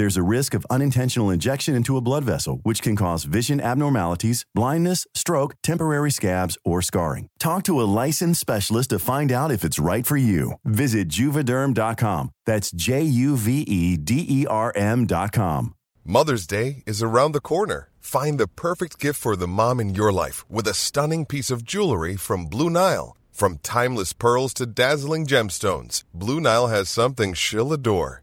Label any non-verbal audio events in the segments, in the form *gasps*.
There's a risk of unintentional injection into a blood vessel, which can cause vision abnormalities, blindness, stroke, temporary scabs, or scarring. Talk to a licensed specialist to find out if it's right for you. Visit juvederm.com. That's J U V E D E R M.com. Mother's Day is around the corner. Find the perfect gift for the mom in your life with a stunning piece of jewelry from Blue Nile. From timeless pearls to dazzling gemstones, Blue Nile has something she'll adore.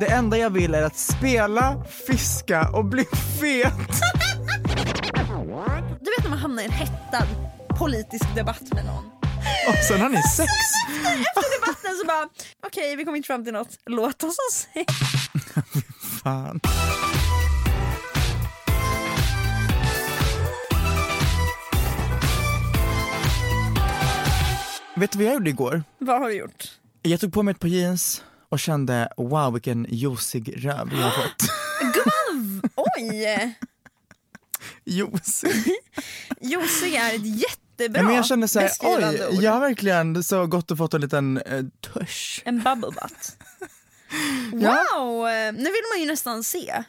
Det enda jag vill är att spela, fiska och bli fet. Du vet när man hamnar i en hettad politisk debatt med någon. Och sen har ni sex. Efter debatten så bara, okej vi kom inte fram till något, låt oss ha sex. *laughs* Fan. Vet du vad jag gjorde igår? Vad har du gjort? Jag tog på mig ett par jeans och kände wow vilken juicig röv jag har fått. *gasps* Gumman, oj! *laughs* Juicig. *laughs* Juicig är ett jättebra Men jag kände såhär, beskrivande oj, ord. jag har verkligen så gott och fått en liten eh, tusch. En bubble butt. *laughs* Ja. Wow, eh, nu vill man ju nästan se.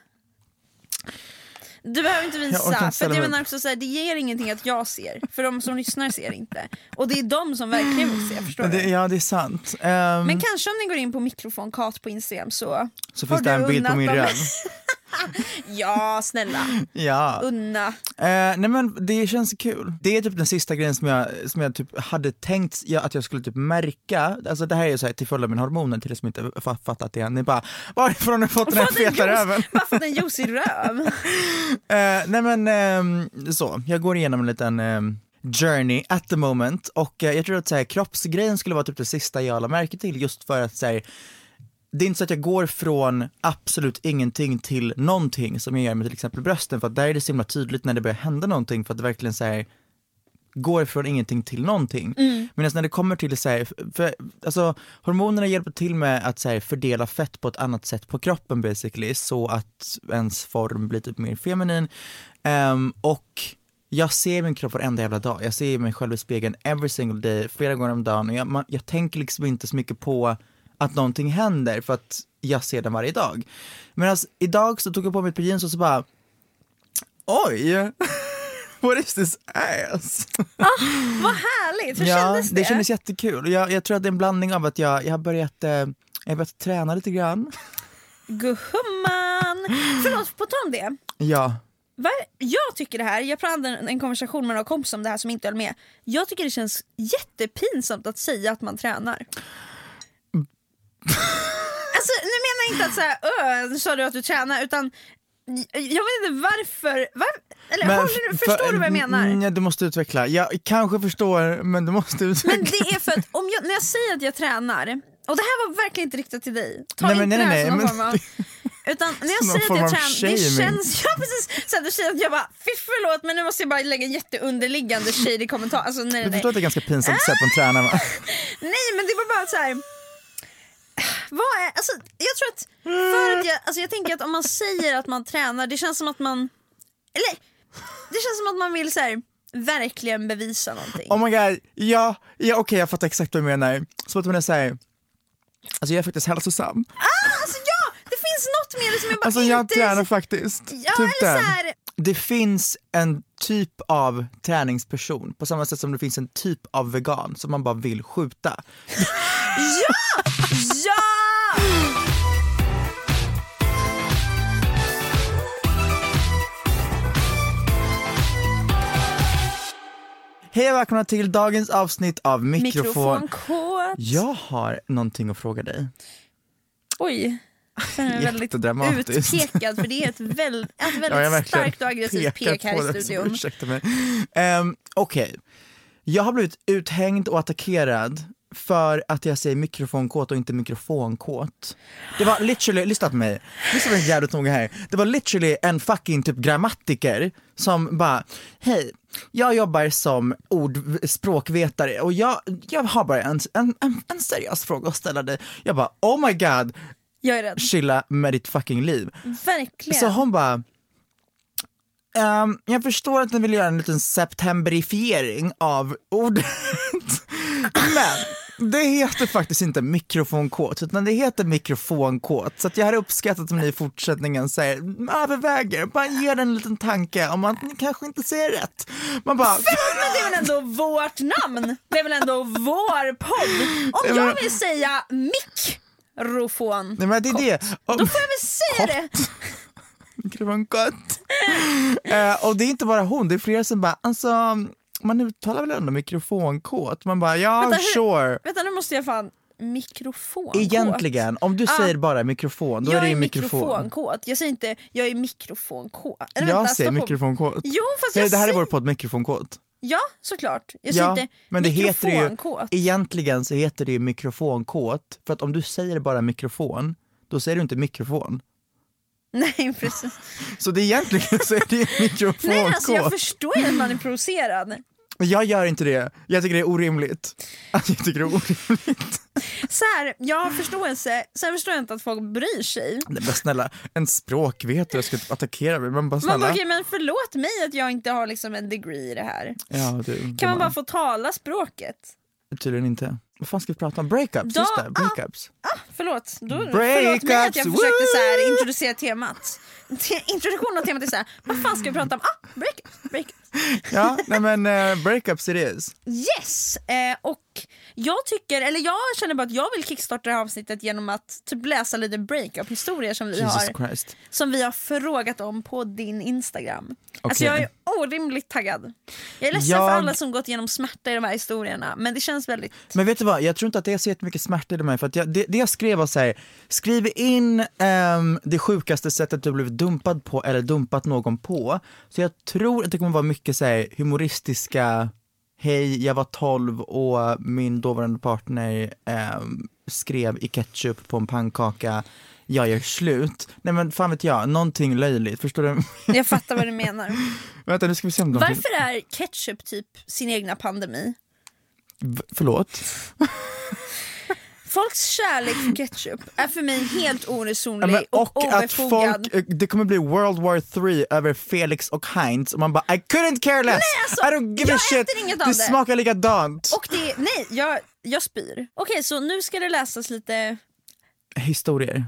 Du behöver inte Jag visa, inte för jag menar också så här, det ger ingenting att jag ser, för de som lyssnar ser inte. Och det är de som verkligen vill se, förstår Men du? det, ja det är sant. Ehm, Men kanske om ni går in på mikrofonkat på Instagram så, så finns det en bild på min röv. *laughs* *laughs* Ja, snälla. Ja. Unna. Eh, nej men det känns kul. Det är typ den sista grejen som jag, som jag typ hade tänkt ja, att jag skulle typ märka, alltså det här är ju så här, till följd av min hormoner till er som inte fa- fattat det än, ni bara varifrån har du fått den här feta röven? Bara fått en juicy röv. *laughs* Eh, nej men ehm, så, jag går igenom en liten ehm, journey at the moment och eh, jag tror att så här, kroppsgrejen skulle vara typ det sista jag la märke till just för att så här, det är inte så att jag går från absolut ingenting till någonting som jag gör med till exempel brösten för att där är det så himla tydligt när det börjar hända någonting för att det verkligen här, går från ingenting till någonting. Medan när det kommer till så här, för, alltså, hormonerna hjälper till med att så här, fördela fett på ett annat sätt på kroppen basically så att ens form blir typ mer feminin. Ehm, och jag ser min kropp varenda jävla dag, jag ser mig själv i spegeln every single day, flera gånger om dagen och jag, man, jag tänker liksom inte så mycket på att någonting händer för att jag ser den varje dag. Medan idag så tog jag på mig ett par jeans och så bara Oj! *laughs* What is this ass? Vad härligt, hur ja, kändes det? det kändes jättekul. Jag, jag tror att det är en blandning av att jag, jag har börjat, eh, jag har börjat träna lite grann. Gumman! Förlåt, på tal om det. Ja, Va? Jag tycker det här, jag hade en, en konversation med några kompisar om det här som inte höll med. Jag tycker det känns jättepinsamt att säga att man tränar. Alltså nu menar jag inte att säga öh, sa du att du tränar utan jag vet inte varför, var, eller Men håller för- förstår du vad jag menar? Ja, du måste utveckla. Jag kanske förstår, men du måste utveckla. Men det är för att om jag, när jag säger att jag tränar, Och det här var verkligen inte riktat till dig. Ta Nej, inte nej, det här nej, som någon men- form av... *laughs* Utan när jag säger att jag tränar, det känns... Ja precis, så här, du säger att jag bara fy förlåt men nu måste jag bara lägga en jätteunderliggande shady kommentar. Alltså nej Du nej förstår att det är ganska pinsamt att säga att man tränar va? *laughs* Nej men det var bara så här. Vad är, alltså, jag tror att, för att jag, alltså, jag tänker att om man säger att man tränar, det känns som att man, eller det känns som att man vill så här, verkligen bevisa någonting. Oh my god, ja, ja okej jag fattar exakt vad du menar. Som att man är såhär, alltså jag är faktiskt hälsosam. Ah, alltså ja, det finns något med det som jag bara Alltså jag inte... tränar faktiskt. Ja, typ eller den. så här, Det finns en typ av träningsperson på samma sätt som det finns en typ av vegan som man bara vill skjuta. *laughs* ja! Ja! Hej och välkomna till dagens avsnitt av Mikrofon. Mikrofonkåt. Jag har någonting att fråga dig. Oj. Känner mig väldigt utpekad för det är ett, väl, *laughs* ett väldigt Ja, starkt och aggressivt pek här i studion. Ursäkta mig. Um, Okej, jag har blivit uthängd och attackerad för att jag säger mikrofonkåt och inte mikrofonkåt. Det var literally, lyssna på mig, lyssna på mig jävligt noga här. Det var literally en fucking typ grammatiker som bara, hej, jag jobbar som ord, språkvetare och jag, jag har bara en, en, en, en seriös fråga att ställa dig. Jag bara, oh my god, Jag är rädd. chilla med ditt fucking liv. Verkligen. Så hon bara, ehm, jag förstår att ni vill göra en liten septemberifiering av ordet, *laughs* men det heter faktiskt inte mikrofonkåt utan det heter mikrofonkåt. Så att jag hade uppskattat om ni i fortsättningen säger, överväger, bara ger den en liten tanke om att ni kanske inte säger rätt. Man bara, Men det är väl ändå vårt namn? Det är väl ändå vår podd? Om Ja, jag vill säga mikrofon, nej men det är det. då får jag väl säga det. mikrofonkåt. *laughs* *laughs* eh, och det är inte bara hon, det är flera som bara, alltså man uttalar väl ändå mikrofonkåt? Man bara, ja Vänta, hur- sure. Vänta nu måste jag fan, mikrofon. Egentligen, om du Ah. säger bara mikrofon, då är det är ju mikrofon. mikrofonkåt. Jag säger inte jag är mikrofonkåt. Eller Jag vänta, säger mikrofonkåt. Jo fast Det, jag det här är säger... vår podd mikrofonkåt. Ja såklart. Jag Ja, inte men det heter ju, egentligen så heter det ju mikrofonkåt, för att om du säger bara mikrofon, då säger du inte mikrofon. Nej *laughs* precis. Så det egentligen så är det mikrofonkåt. Nej alltså jag förstår ju att man är provocerad. Men jag gör inte det, jag tycker det är orimligt. Alltså, jag tycker det är orimligt. Så här, jag har förståelse, sen förstår jag inte att folk bryr sig. Nej, men snälla, en språkvetare ska typ attackera mig, men bara Man snälla. bara, okej, men förlåt mig att jag inte har liksom en degree i det här. Ja, du, Kan man bara få tala språket? Tydligen inte. Vad fan ska vi prata om? Breakups, Då- just det, breakups. Förlåt, då, förlåt mig att jag försökte så här, introducera temat. Te- Introduktionen av temat är så här, vad fan ska vi prata om? Ah, breakups, breakups. Ja, nej men uh, breakups it is. Yes! Eh, och jag tycker, eller jag känner bara att jag vill kickstarta det här avsnittet genom att typ läsa lite breakup-historier som vi Jesus har Christ. som vi har frågat om på din Instagram. Alltså Okej. jag är orimligt taggad. Jag är ledsen Jag- för alla som gått igenom smärta i de här historierna men det känns väldigt... Men vet du vad, jag tror inte att det är så jättemycket smärta i de här, för att jag, det, det jag skrev var såhär, skriv in ehm, det sjukaste sättet du blivit dumpad på eller dumpat någon på. Så jag tror att det kommer vara mycket såhär humoristiska, hej jag var 12 och min dåvarande partner ehm, skrev i ketchup på en pannkaka, jag gör slut. Nej men fan vet jag, någonting löjligt, förstår du? Jag fattar vad du menar. *laughs* Vänta nu ska vi se om de Varför är ketchup typ sin egna pandemi? V- Förlåt? *laughs* Folks kärlek för ketchup är för mig helt Ja, oresonlig men, och, och att folk, eh, det kommer bli World War 3 över Felix och Heinz och man bara I couldn't care less, alltså, I don't give a shit, inget av det det." smakar likadant. Och det, nej, jag, jag spyr. Okej, så nu ska det läsas lite... Historier.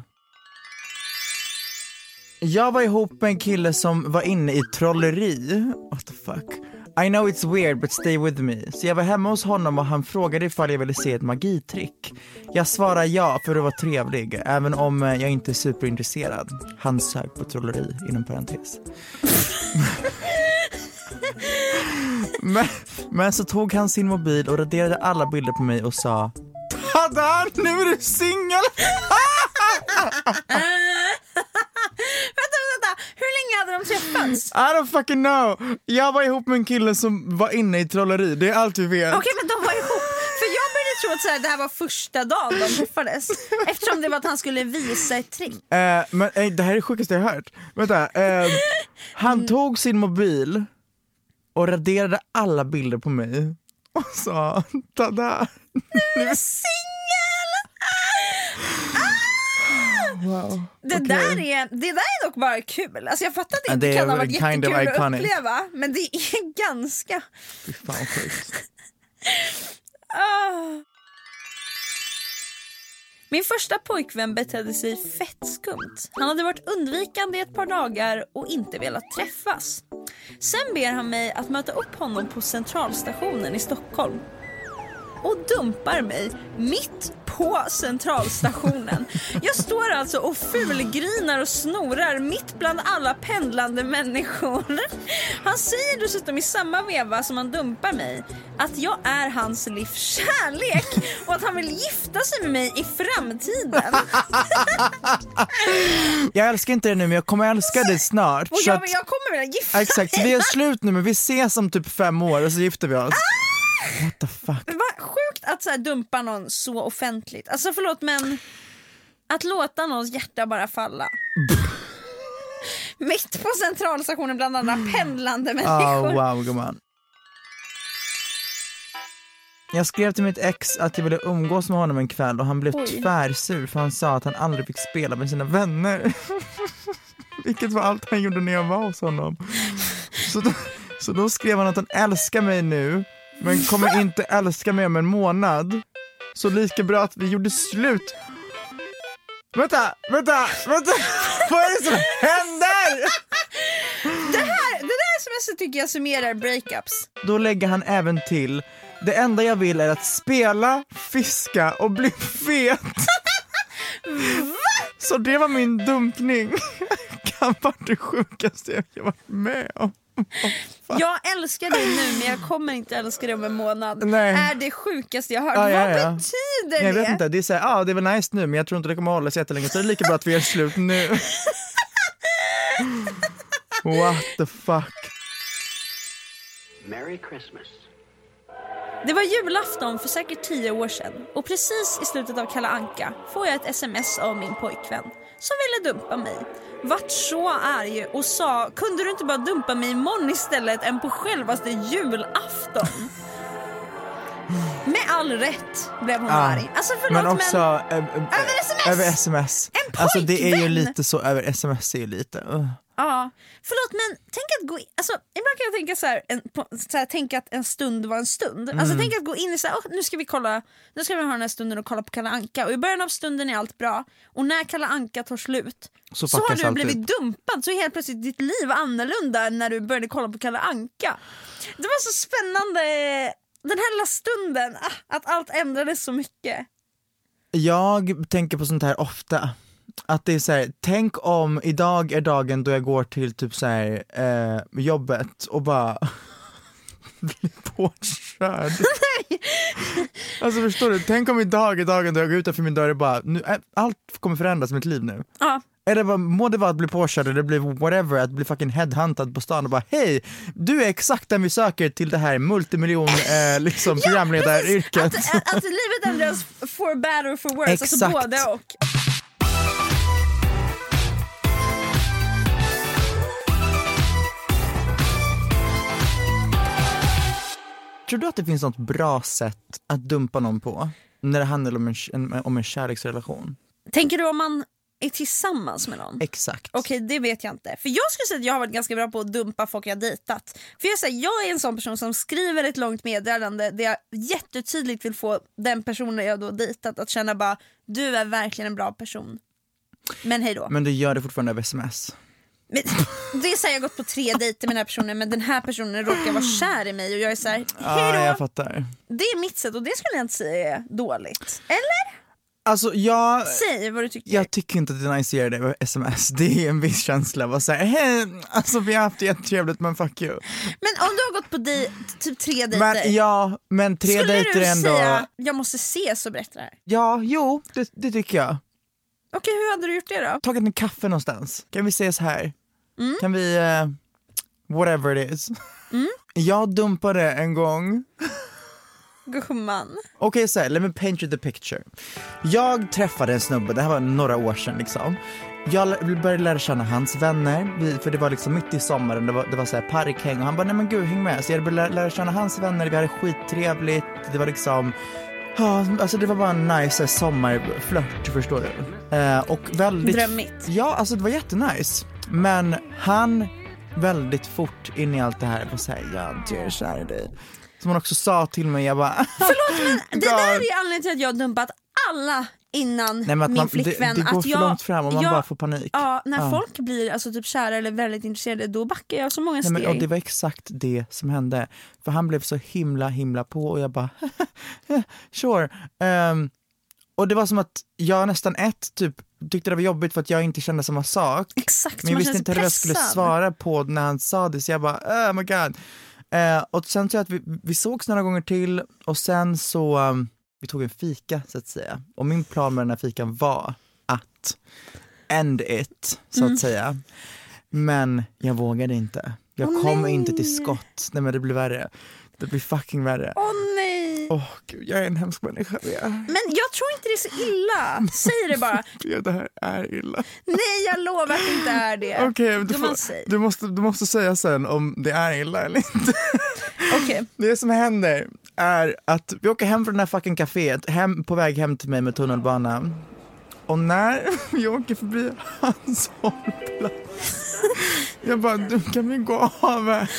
Jag var ihop med en kille som var inne i trolleri. What the fuck? I know it's weird but stay with me. Så jag var hemma hos honom och han frågade ifall jag ville se ett magitrick. Jag svarade ja för att vara trevlig, även om eh, jag inte är superintresserad. Han sög på trolleri, inom parentes. *laughs* men, men så tog han sin mobil och raderade alla bilder på mig och sa Tada, nu är du singel! *laughs* *laughs* Länge hade de träffats? I don't fucking know. Jag var ihop med en kille som var inne i trolleri, det är allt vi vet. Okej men de var ihop. För jag började tro att så här, det här var första dagen de träffades. Eftersom det var att han skulle visa ett trick. Eh, men eh, det här är det sjukaste jag har hört. Vänta, eh, han tog sin mobil och raderade alla bilder på mig och sa tada. Du är singel! Wow. Det, okej. där är, det där är dock bara kul. Alltså jag fattar att det inte det kan ha varit kind of jättekul att iconic. uppleva. Men det är *laughs* ganska... Fy fan vad sjukt. Ah. Min första pojkvän betedde sig fett skumt. Han hade varit undvikande i ett par dagar och inte velat träffas. Sen ber han mig att möta upp honom på centralstationen i Stockholm. Och dumpar mig mitt på centralstationen. Jag står alltså och fulgrinar och snorar mitt bland alla pendlande människor. Han säger dessutom i samma veva som han dumpar mig att jag är hans livs kärlek och att han vill gifta sig med mig i framtiden. *laughs* Jag älskar inte det nu men jag kommer älska dig snart. Och jag, att- jag kommer vilja gifta Exakt, mig. vi är slut nu men vi ses om typ fem år och så gifter vi oss. What the fuck. Vad sjukt att så dumpa någon så offentligt. Alltså förlåt men att låta någons hjärta bara falla. Mitt på centralstationen bland alla pendlande Oh, människor. wow gumman. Jag skrev till mitt ex att jag ville umgås med honom en kväll och han blev Oj. tvärsur för han sa att han aldrig fick spela med sina vänner. *laughs* Vilket var allt han gjorde när jag var hos honom. Så då, så då skrev han att han älskar mig nu men kommer inte älska mig om en månad. Så lika bra att vi gjorde slut. Vänta, vänta, vänta! *laughs* Vad är det som händer? Det, här, det där smset tycker jag summerar breakups. Då lägger han även till det enda jag vill är att spela, fiska och bli fet. *laughs* Så det var min dumpning. *laughs* Kan vara det sjukaste jag varit med om. Jag älskar dig nu men jag kommer inte älska dig om en månad. Nej. Är det sjukaste jag hört. Ja, ja, Vad ja. betyder Jag det? vet inte, det är såhär, ah, det är väl nice nu men jag tror inte det kommer hålla sig jättelänge så det är lika bra att vi är slut nu. *laughs* What the fuck. Merry Christmas. Det var julafton för säkert tio år sedan och precis i slutet av Kalla Anka får jag ett sms av min pojkvän som ville dumpa mig. Vart så arg och sa kunde du inte bara dumpa mig imorgon istället än på självaste julafton? Med all rätt blev hon Ja, arg. Alltså förlåt men också eh, eh, Över sms? över sms. En Alltså det är ju pojkvän! lite så, över sms är ju lite, uh. Ja, förlåt men tänk att gå in, alltså ibland kan jag tänka så här, en, på, så här tänka att en stund var en stund. Alltså Mm. tänk att gå in i så här, "Åh, nu ska vi kolla, nu ska vi ha den här stunden och kolla på Kalle Anka och i början av stunden är allt bra och när Kalle Anka tar slut Så så har du allt blivit dumpad så är helt plötsligt ditt liv annorlunda när du började kolla på Kalle Anka. Det var så spännande, den här lilla stunden, ah, att allt ändrades så mycket. Jag tänker på sånt här ofta. Att det är så här, tänk om idag är dagen då jag går till typ så här, eh, jobbet och bara *laughs* blir påkörd. *laughs* alltså förstår du, tänk om idag är dagen då jag går utanför min dörr och bara, nu, eh, allt kommer förändras i mitt liv nu. Ja. Eller vad, må det vara att bli påkörd eller bli whatever, att bli fucking headhuntad på stan och bara hej, du är exakt den vi söker till det här multimiljon eh, *laughs* liksom programledaryrket. Att, att, att livet ändras for better or for worse, alltså Exakt. både och. Tror du att det finns något bra sätt att dumpa någon på? När det handlar om en, en, om en kärleksrelation? Tänker du om man är tillsammans med någon? Exakt. Okej det vet jag inte. För jag skulle säga att jag har varit ganska bra på att dumpa folk jag dejtat. För jag, säger, jag är en sån person som skriver ett långt meddelande där jag jättetydligt vill få den personen jag då dejtat att känna bara du är verkligen en bra person. Men hej då. Men du gör det fortfarande över sms? Men, det är så här, jag har gått på tre dejter med den här personen men den här personen råkar vara kär i mig och jag är så här, hej Ja, då. jag fattar. Det är mitt sätt och det skulle jag inte säga är dåligt. Eller? Alltså jag, Säg vad du tycker. jag tycker inte att det är nice att det sms, det är en viss känsla av att säga hej, alltså vi har haft det jättetrevligt men fuck you. Men om du har gått på di- typ tre dejter. Men ja, men tre skulle dejter du är ändå, säga jag måste ses och berätta det här? ja jo det, det tycker jag. Okej hur hade du gjort det då? Tagit en kaffe någonstans, kan vi ses här? Mm. Kan vi, eh, whatever it is. *laughs* Jag dumpade en gång Gumman. Okej, så här, let me paint you the picture. Jag träffade en snubbe, det här var några år sedan liksom. Jag började lära känna hans vänner, för det var liksom mitt i sommaren, det var, det var så här parkhäng och han bara nej men gud häng med. Så jag började lära känna hans vänner, vi hade skittrevligt, det var liksom Ja, alltså det var bara en nice sommarflört förstår du. Eh, och väldigt... Drömmigt. Ja, alltså det var jättenice. Men han väldigt fort in i allt det här var såhär, jag är kär i dig. Som han också sa till mig, jag bara *laughs* Förlåt men det där är ju anledningen till att jag har dumpat alla innan Nej, min man, flickvän. det, det går att för jag, långt fram och man jag, bara får panik. Ja, när Ja. folk blir alltså, typ kära eller väldigt intresserade då backar jag så många Nej, steg. men, och det var exakt det som hände. För han blev så himla himla på och jag bara *laughs* sure. Ehm, och det var som att jag nästan ett typ tyckte det var jobbigt för att jag inte kände samma sak. Exakt, Men jag visste inte hur jag skulle svara på när han sa det så jag bara oh my god. Eh, och sen så att vi, vi sågs några gånger till och sen så um, vi tog en fika så att säga. Och min plan med den här fikan var att end it så Mm. att säga. Men jag vågade inte. Jag Åh, kom nej. inte till skott. Nej men det blir värre. Det blir fucking värre. Åh nej! Åh gud, jag är en hemsk människa. Jag, Men jag tror inte det är så illa. Säg det bara. *laughs* vet, det här är illa. Nej jag lovar att det inte är det. *laughs* Okej, du, får- du, måste, du måste säga sen om det är illa eller inte. Okej. *laughs* Det som händer är att vi åker hem från det här fucking caféet, hem, på väg hem till mig med tunnelbana. Och när *laughs* vi åker förbi hans hållplats, jag bara, du kan vi gå av här?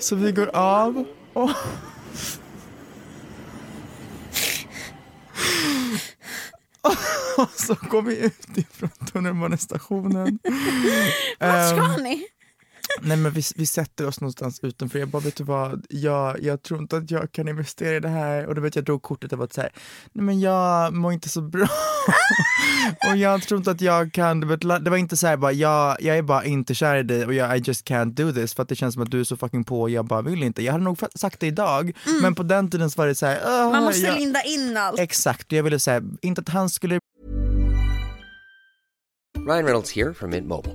Så vi går av och *laughs* och så går vi ut ifrån tunnelbanestationen. Vart ska Ehm, ni? Nej men vi, vi sätter oss någonstans utanför. Jag bara, vet du vad, jag, jag tror inte att jag kan investera i det här. Och då vet jag drog kortet och var så här, nej men jag mår inte så bra. *laughs* och jag tror inte att jag kan, du vet, la- det var inte så här bara, jag, jag är bara inte kär i dig och jag, I just can't do this. För att det känns som att du är så fucking på och jag bara vill inte. Jag hade nog sagt det idag, men på den tiden så var det så här, "Åh, Man måste jag, linda in allt. Exakt, jag ville säga, inte att han skulle Ryan Reynolds here from Mint Mobile.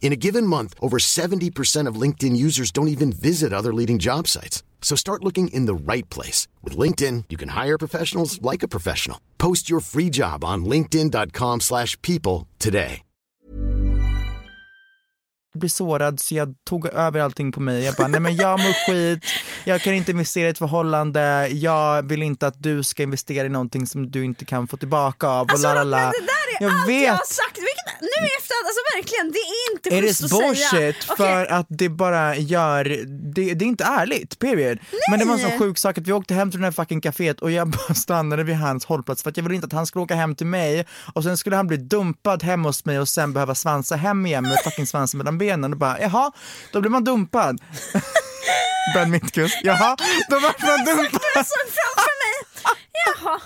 In a given month, over 70% of LinkedIn users don't even visit other leading job sites. So start looking in the right place. With LinkedIn, you can hire professionals like a professional. Post your free job on linkedin.com/people slash people today. bli sårad så jag tog över allting på mig. Jag bara, nej men jag mår skit, jag kan inte investera i ett förhållande, jag vill inte att du ska investera i någonting som du inte kan få tillbaka av och Alltså, la la la. det där är Jag allt vet. Nu efterhand, alltså verkligen, det är inte It schysst is att bullshit säga. Okej, för att det bara gör, det, det är inte ärligt, period. Men det var en sån sjuk sak att vi åkte hem till det här fucking caféet och jag *laughs* bara stannade vid hans hållplats för att jag ville inte att han skulle åka hem till mig och sen skulle han bli dumpad hemma hos mig och sen behöva svansa hem igen med fucking svansen mellan benen och bara jaha, då blir man dumpad. *laughs* Ben Mittkust, jaha, då var man *laughs* dumpad. Jag såg framför mig. Jaha.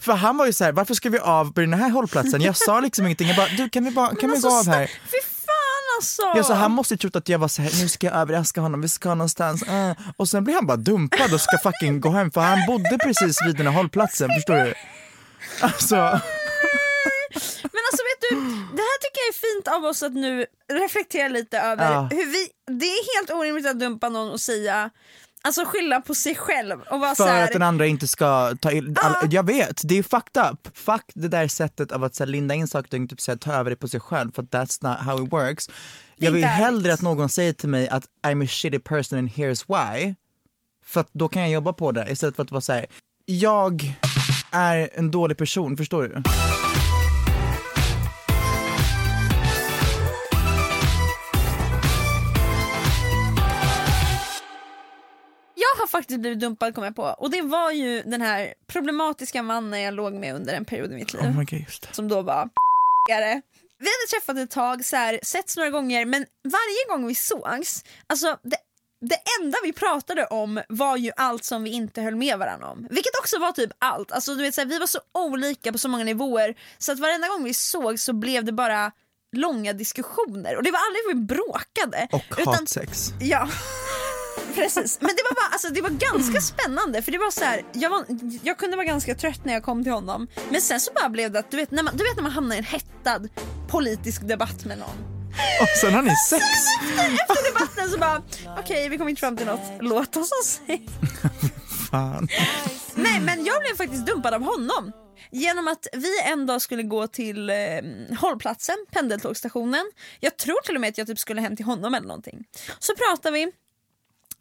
För han var ju så här, varför ska vi av på den här hållplatsen? Jag sa liksom ingenting, jag bara, du kan vi, bara, kan vi Alltså, gå av här? Fy fan alltså. Jag sa, han måste ju trott att jag var så här, nu ska jag överraska honom, vi ska någonstans. äh. Och sen blir han bara dumpad och ska fucking gå hem för han bodde precis vid den här hållplatsen, förstår du? Alltså, Men alltså vet du, det här tycker jag är fint av oss att nu reflektera lite över Ja. hur vi, det är helt orimligt att dumpa någon och säga Alltså skylla på sig själv och vara För så här, att den andra inte ska ta ill, all, Jag vet, det är fucked up. Fuck det där sättet av att så här, linda in saker och typ så här, ta över det på sig själv för that's not how it works. Jag vill hellre att någon säger till mig att I'm a shitty person and here's why. För att då kan jag jobba på det istället för att vara såhär, jag är en dålig person, förstår du? Har faktiskt blivit dumpad kom jag på och det var ju den här problematiska mannen jag låg med under en period i mitt liv. Oh my God, just det. som då var are. Vi hade träffat ett tag, så här, setts några gånger men varje gång vi sågs, alltså det, det enda vi pratade om var ju allt som vi inte höll med varandra om. Vilket också var typ allt. Alltså, du vet, så här, vi var så olika på så många nivåer så att varenda gång vi såg så blev det bara långa diskussioner och det var aldrig vi bråkade. Och utan- hatsex. Ja. Precis, men det var, bara, alltså, det var ganska spännande för det var så här, jag, var, jag kunde vara ganska trött när jag kom till honom men sen så bara blev det att du vet när man, du vet när man hamnar i en hettad politisk debatt med någon. Och sen har ni sex! Efter debatten så bara okej vi kom inte fram till något, låt oss ha sex. Fan. Nej men jag blev faktiskt dumpad av honom. Genom att vi en dag skulle gå till eh, hållplatsen, pendeltågsstationen. Jag tror till och med att jag typ skulle hem till honom eller någonting. Så pratar vi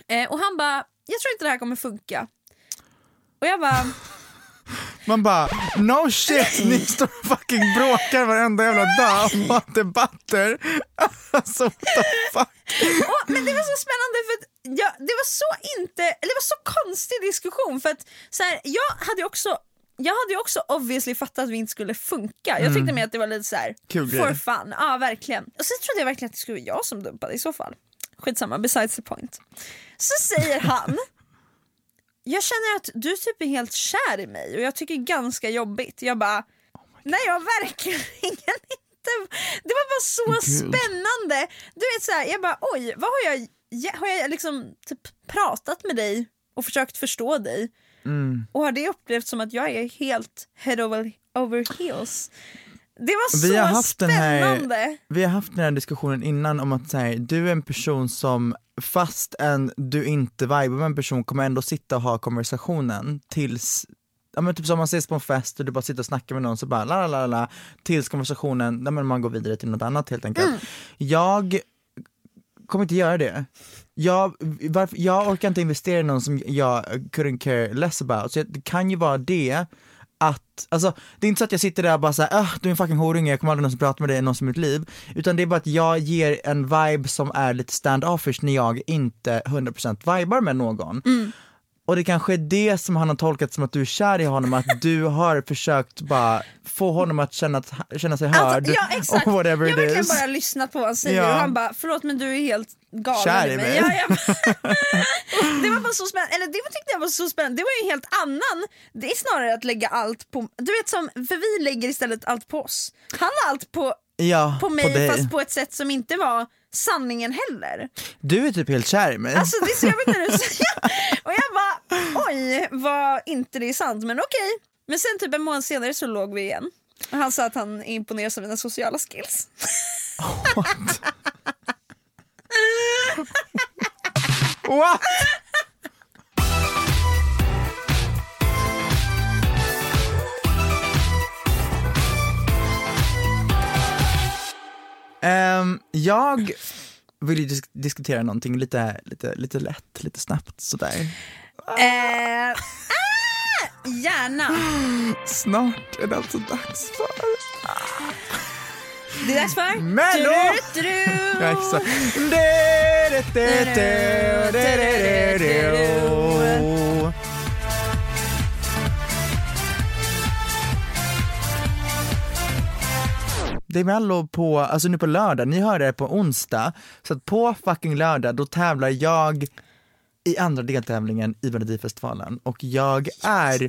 eh, och han bara, jag tror inte det här kommer funka. Och jag bara, *laughs* Man bara, no shit, ni *laughs* står och fucking bråkar varenda jävla dag och har debatter. *laughs* Alltså what the fuck. Åh, men det var så spännande för att jag, det var så inte, eller det var så konstig diskussion för att så här, jag hade ju också jag hade också obviously fattat att vi inte skulle funka. Jag tyckte mer att det var lite så här Kul for grej. fun. Ja verkligen. Och så trodde jag verkligen att det skulle vara jag som dumpade i så fall. Skitsamma, besides the point. Så säger han Jag känner att du typ är helt kär i mig och jag tycker ganska jobbigt. Jag bara Nej jag verkligen *laughs* inte. Det var bara så Gud. spännande. Du vet så här, jag bara oj, vad har jag, ja, har jag liksom typ pratat med dig och försökt förstå dig? Mm. Och har det upplevts som att jag är helt head over, over heels? Det var Vi så har haft den här- spännande. Vi har haft den här diskussionen innan om att här, du är en person som fast än du inte vibar med en person kommer ändå sitta och ha konversationen tills Ja men typ som man ses på en fest och du bara sitter och snackar med någon så bara la la la la tills konversationen, nej, men man går vidare till något annat helt enkelt. Mm. Jag kommer inte göra det. Jag, varför, jag orkar inte investera i någon som jag couldn't care less about. Så det kan ju vara det att, alltså det är inte så att jag sitter där och bara såhär, du är en fucking horunge, jag kommer aldrig någonsin prata med dig någonsin i mitt liv. Utan det är bara att jag ger en vibe som är lite stand-offish när jag inte 100% vibar med någon. Mm. Och det kanske är det som han har tolkat som att du är kär i honom, att du har försökt bara få honom att känna, känna sig hörd. Alltså, ja exakt, jag har verkligen bara lyssnat på vad han säger Ja. och han bara förlåt men du är helt galen Kär i mig. mig. Ja, jag, *laughs* det var bara så spännande, eller det var- tyckte jag var så spännande, det var ju en helt annan, det är snarare att lägga allt på, du vet som, för vi lägger istället allt på oss. Han la allt på, ja, på mig dig. fast på ett sätt som inte var sanningen heller. Du är typ helt kär i mig. Alltså det är så jobbigt när du säger och jag bara oj vad inte det är sant men okej. Men sen typ en månad senare så låg vi igen. Och han sa att han imponeras av mina sociala skills. What? *laughs* Ehm, jag vill ju disk- diskutera någonting lite, lite, lite lätt, lite snabbt sådär. Eh, ah, gärna. Snart är det alltså dags för... Det är dags för... Mello! Ja, exakt. Det är mello på, alltså nu på lördag, ni hör det på onsdag, så att på fucking lördag då tävlar jag i andra deltävlingen i Melodifestivalen och jag är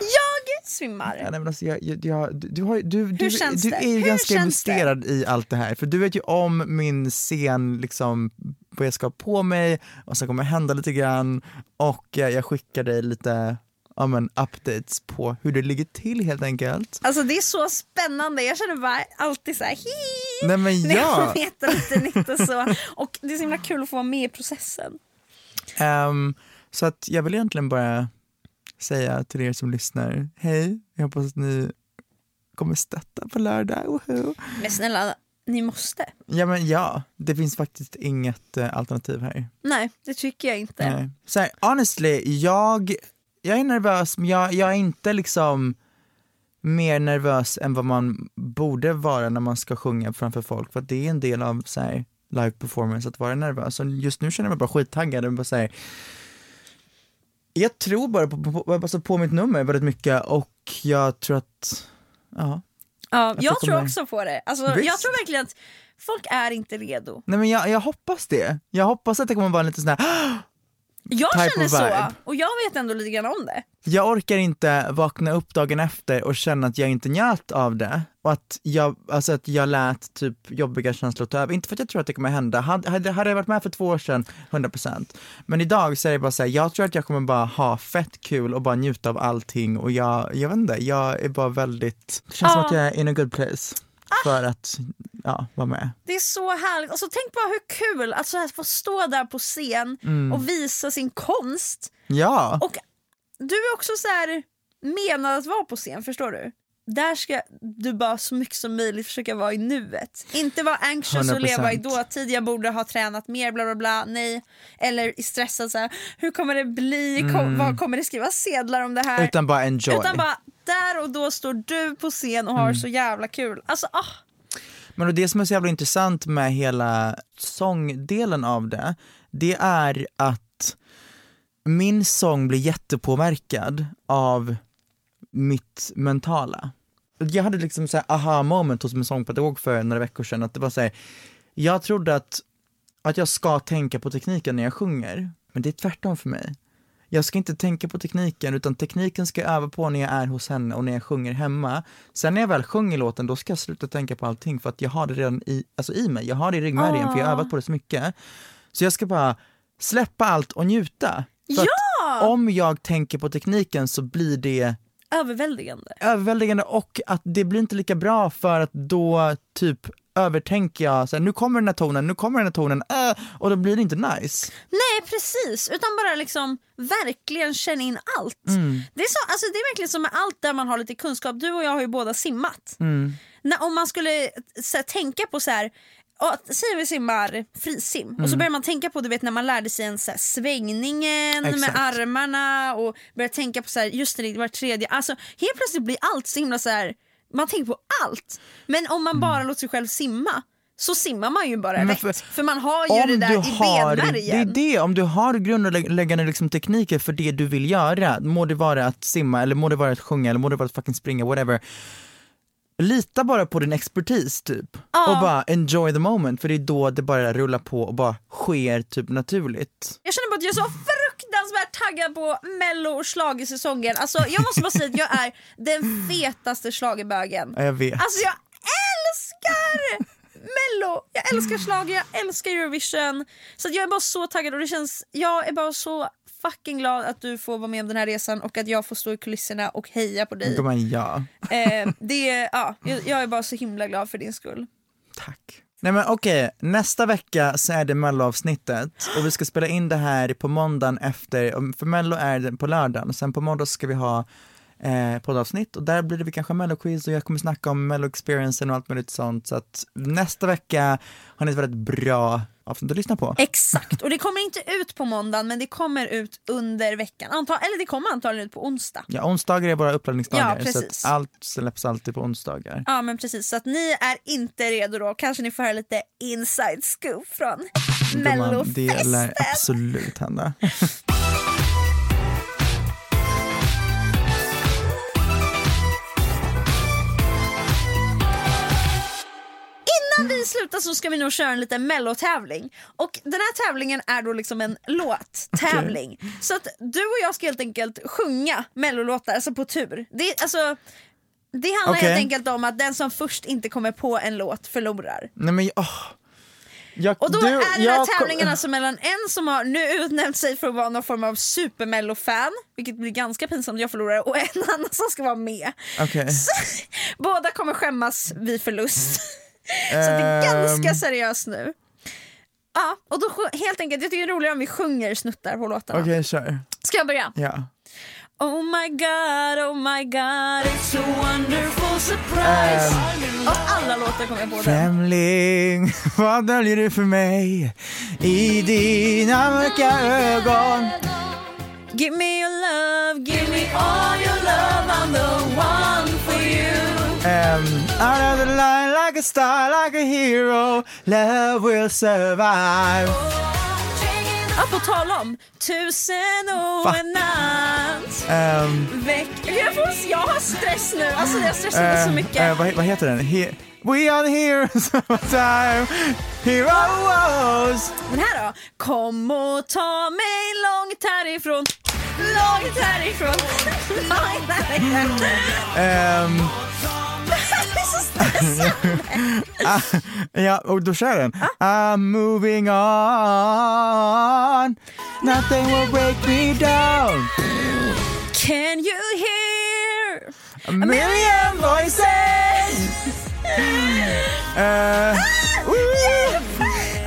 Jag svimmar. Ja, nej, men alltså, jag, jag, jag, du, du, har, du, du, du det? är ju ganska investerad i allt det här, för du vet ju om min scen, liksom, vad jag ska ha på mig och så kommer hända lite grann och eh, jag skickar dig lite ja, men, updates på hur det ligger till helt enkelt. Alltså det är så spännande, jag känner bara alltid så här hi Nej men när jag ja! får veta lite nytt och så. Och det är så himla kul att få vara med i processen. Ehm, så att jag vill egentligen bara säga till er som lyssnar, hej, jag hoppas att ni kommer stötta på lördag. Woho! Men snälla, ni måste. Ja men ja, det finns faktiskt inget eh, alternativ här. Nej, det tycker jag inte. Nej. Så här, honestly, jag, jag är nervös men jag, jag är inte liksom mer nervös än vad man borde vara när man ska sjunga framför folk för att det är en del av så här, live performance att vara nervös. Och just nu känner jag mig bara skittaggad och bara så här, jag tror bara på, på, alltså på mitt nummer väldigt mycket och jag tror att, ja. Ja, jag det tror kommer- också på det. Alltså, jag tror verkligen att folk är inte redo. Nej men jag, jag hoppas det. Jag hoppas att det kommer vara lite sån här Jag känner så, och jag vet ändå lite grann om det. jag orkar inte vakna upp dagen efter och känna att jag inte njöt av det och att jag, alltså att jag lät typ jobbiga känslor ta över. Inte för att jag tror att det kommer hända. Hade, hade, hade jag varit med för två år sedan, 100%. Men idag så är det bara så här, jag tror att jag kommer bara ha fett kul och bara njuta av allting och jag, jag vet inte, jag är bara väldigt, det känns som Ja. att jag är in a good place för att, ja, vara med. Det är så härligt. Alltså, tänk bara hur kul att så här få stå där på scen Mm. och visa sin konst. Ja, Och du är också så här menad att vara på scen, förstår du? Där ska du bara så mycket som möjligt försöka vara i nuet. Inte vara anxious och 100%. leva i dåtid, jag borde ha tränat mer, bla bla bla. Nej. Eller stressad så här, hur kommer det bli? Kom, vad kommer det skrivas sedlar om det här? Mm. utan bara enjoy. Utan bara där och då står du på scen och har Mm. så jävla kul. Alltså ah, men och det som är så jävla intressant med hela sångdelen av det, det är att min sång blir jättepåverkad av mitt mentala. Jag hade liksom såhär aha moment hos min sångpedagog för några veckor sedan, att det var såhär, jag trodde att, att jag ska tänka på tekniken när jag sjunger, men det är tvärtom för mig. Jag ska inte tänka på tekniken utan tekniken ska jag öva på när jag är hos henne och när jag sjunger hemma. Sen när jag väl sjunger låten då ska jag sluta tänka på allting för att jag har det redan i, alltså i mig, jag har det i ryggmärgen för jag har övat på det så mycket. Så jag ska bara släppa allt och njuta. För att om jag tänker på tekniken så blir det överväldigande. överväldigande och att det blir inte lika bra för att då typ övertänker jag, så här, nu kommer den här tonen, nu kommer den här tonen, äh, och då blir det inte nice. Nej precis, utan bara liksom verkligen känna in allt. Mm. Det, är så, alltså det är verkligen som med allt där man har lite kunskap. Du och jag har ju båda simmat. Mm. När, om man skulle så här, tänka på så här Ja, säg vi simmar frisim och Mm. så börjar man tänka på du vet när man lärde sig en så här, svängningen Exakt. med armarna och börjar tänka på så här, just det, var tredje, alltså helt plötsligt blir allt så himla så här, man tänker på allt. Men om man bara låter sig själv simma så simmar man ju bara Mm. Rätt. för- För, man har ju det där i har, det är benmärgen. det, om du har grundläggande liksom tekniker för det du vill göra, må det vara att simma eller må det vara att sjunga eller må det vara att fucking springa, whatever. Lita bara på din expertis typ Ja. och bara enjoy the moment för det är då det bara rullar på och bara sker typ naturligt. Jag känner bara att jag är så fruktansvärt taggad på mello och schlagersäsongen. Alltså jag måste bara säga att jag är den fetaste schlagerbögen. Ja, jag vet. Alltså jag älskar mello, jag älskar schlager, jag älskar Eurovision. Så jag är bara så taggad och det känns, jag är bara så fucking glad att du får vara med om den här resan och att jag får stå i kulisserna och heja på dig. Gumman, ja. Eh, det, ja, jag, jag är bara så himla glad för din skull. Tack. Nej men okej, nästa vecka så är det melloavsnittet och vi ska spela in det här på måndagen efter, för mello är det på lördagen, sen på måndag ska vi ha eh, poddavsnitt och där blir det kanske melloquiz och jag kommer snacka om mello-experiencen och allt möjligt sånt så att nästa vecka har ni ett väldigt bra avsnitt att lyssna på. Exakt, och det kommer inte *laughs* ut på måndagen men det kommer ut under veckan. Anta, eller det kommer antagligen ut på onsdag. Ja, onsdagar är våra uppladdningsdagar Ja, så att allt släpps alltid på onsdagar. Ja men precis, så att ni är inte redo då. Kanske ni får höra lite inside scoop från Gumman, det lär mellofesten. absolut hända. *laughs* Innan vi slutar så ska vi nog köra en liten mellotävling. Och den här tävlingen är då liksom en låttävling. Så att du och jag ska helt enkelt sjunga mellolåtar, alltså på tur. Det, alltså, det handlar Okej. helt enkelt om att den som först inte kommer på en låt förlorar. Nej men åh. Jag- Och då du- är det jag här tävlingen alltså mellan en som har nu utnämnt sig för att vara någon form av supermello-fan, vilket blir ganska pinsamt jag förlorar, och en *laughs* annan som ska vara med. Okej. Båda kommer skämmas vid förlust. *laughs* Så det är Ehm. ganska seriöst nu. Ja, och då helt enkelt, jag tycker det är roligare om vi sjunger snuttar på låtarna. Okej, kör. Ska jag börja? Ja. Oh my god, oh my god, it's a wonderful surprise. Av alla låtar kommer jag på den. Främling, *laughs* vad döljer du för mig i dina mörka ögon? Give me your love, give me all your love, I'm the one. Um, out of the line like a star, like a hero, love will survive. Ja, på tal om tusen och Va? en natt. Um, Veck... Jag, får, jag har stress nu, alltså jag stressade så eh, mycket. eh, vad, vad heter den? He We are the heroes of our time, heroes. Den här då? Kom och ta mig långt härifrån, långt härifrån, långt härifrån. Um, Är så stressad. ja, och då kör den. I'm moving on, nothing will break me down. Can you hear? A million voices. Uh,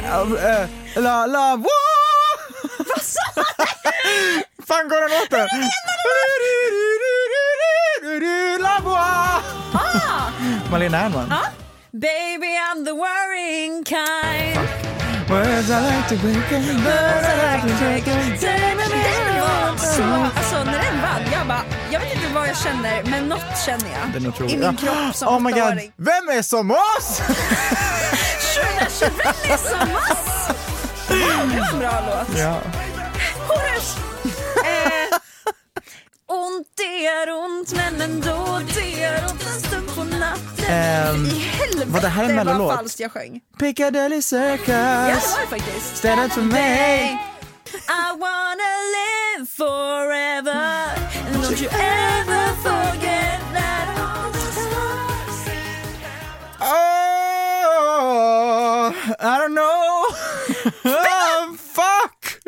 uh, uh, la la woo. Vad sa du? Fan går den låten? La voix. Malena Ernman. ah. Baby I'm the worrying kind. Words I like to break and words I like to break and Den var så, alltså när den vann, jag bara, jag vet inte vad jag känner men något känner jag Den är otrolig. i min kropp som Oh my god, åttaåring. vem är som oss? Vem är som oss? Wow, det var en bra låt. ja. Horus! Eh, ont det är ont men ändå det är ont en stund Ehm, I helvete var det här en vad mellolåt? falskt jag sjöng. Piccadilly Circus. Ja det var det faktiskt. Stand up for me. I wanna live forever and don't you ever forget that Oh, I don't know. oh, fuck.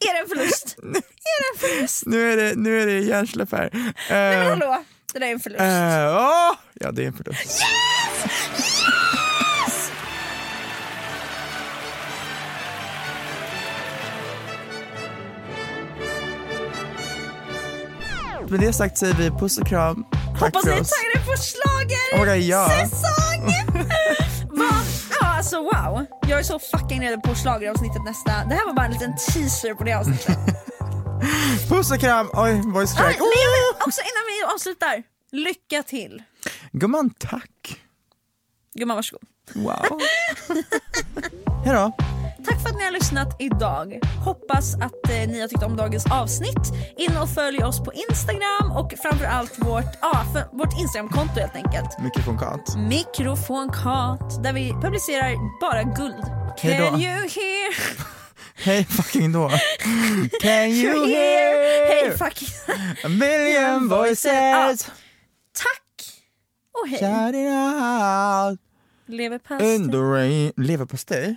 Är det en förlust? *laughs* Är det en förlust? Nu är det, nu är det hjärnsläpp här. Nej men Eh, hallå, det där är en förlust. eh, åh, ja, det är en förlust. Med det sagt säger vi puss och kram. Tack Hoppas ni för är oss. taggade på Oh my God, ja. säsong! *laughs* Va? Ja alltså wow, jag är så fucking redo på schlageravsnittet nästa. Det här var bara en liten teaser på det avsnittet. *laughs* Puss och kram. Oj, voice crack. men jag vill också innan vi avslutar, lycka till. Gumman, tack. Gumman varsågod. Wow. *laughs* Hej då. Tack för att ni har lyssnat idag. Hoppas att eh, ni har tyckt om dagens avsnitt. In och följ oss på Instagram och framförallt vårt, ah, för, vårt Instagramkonto helt enkelt. Mikrofonkat. Mikrofonkat där vi publicerar bara guld. Hej då. Can you hear? Hej fucking då. Can you hear? Hej fucking. A million voices. Tack och hej. Shouting out Leverpastej. Leverpastej?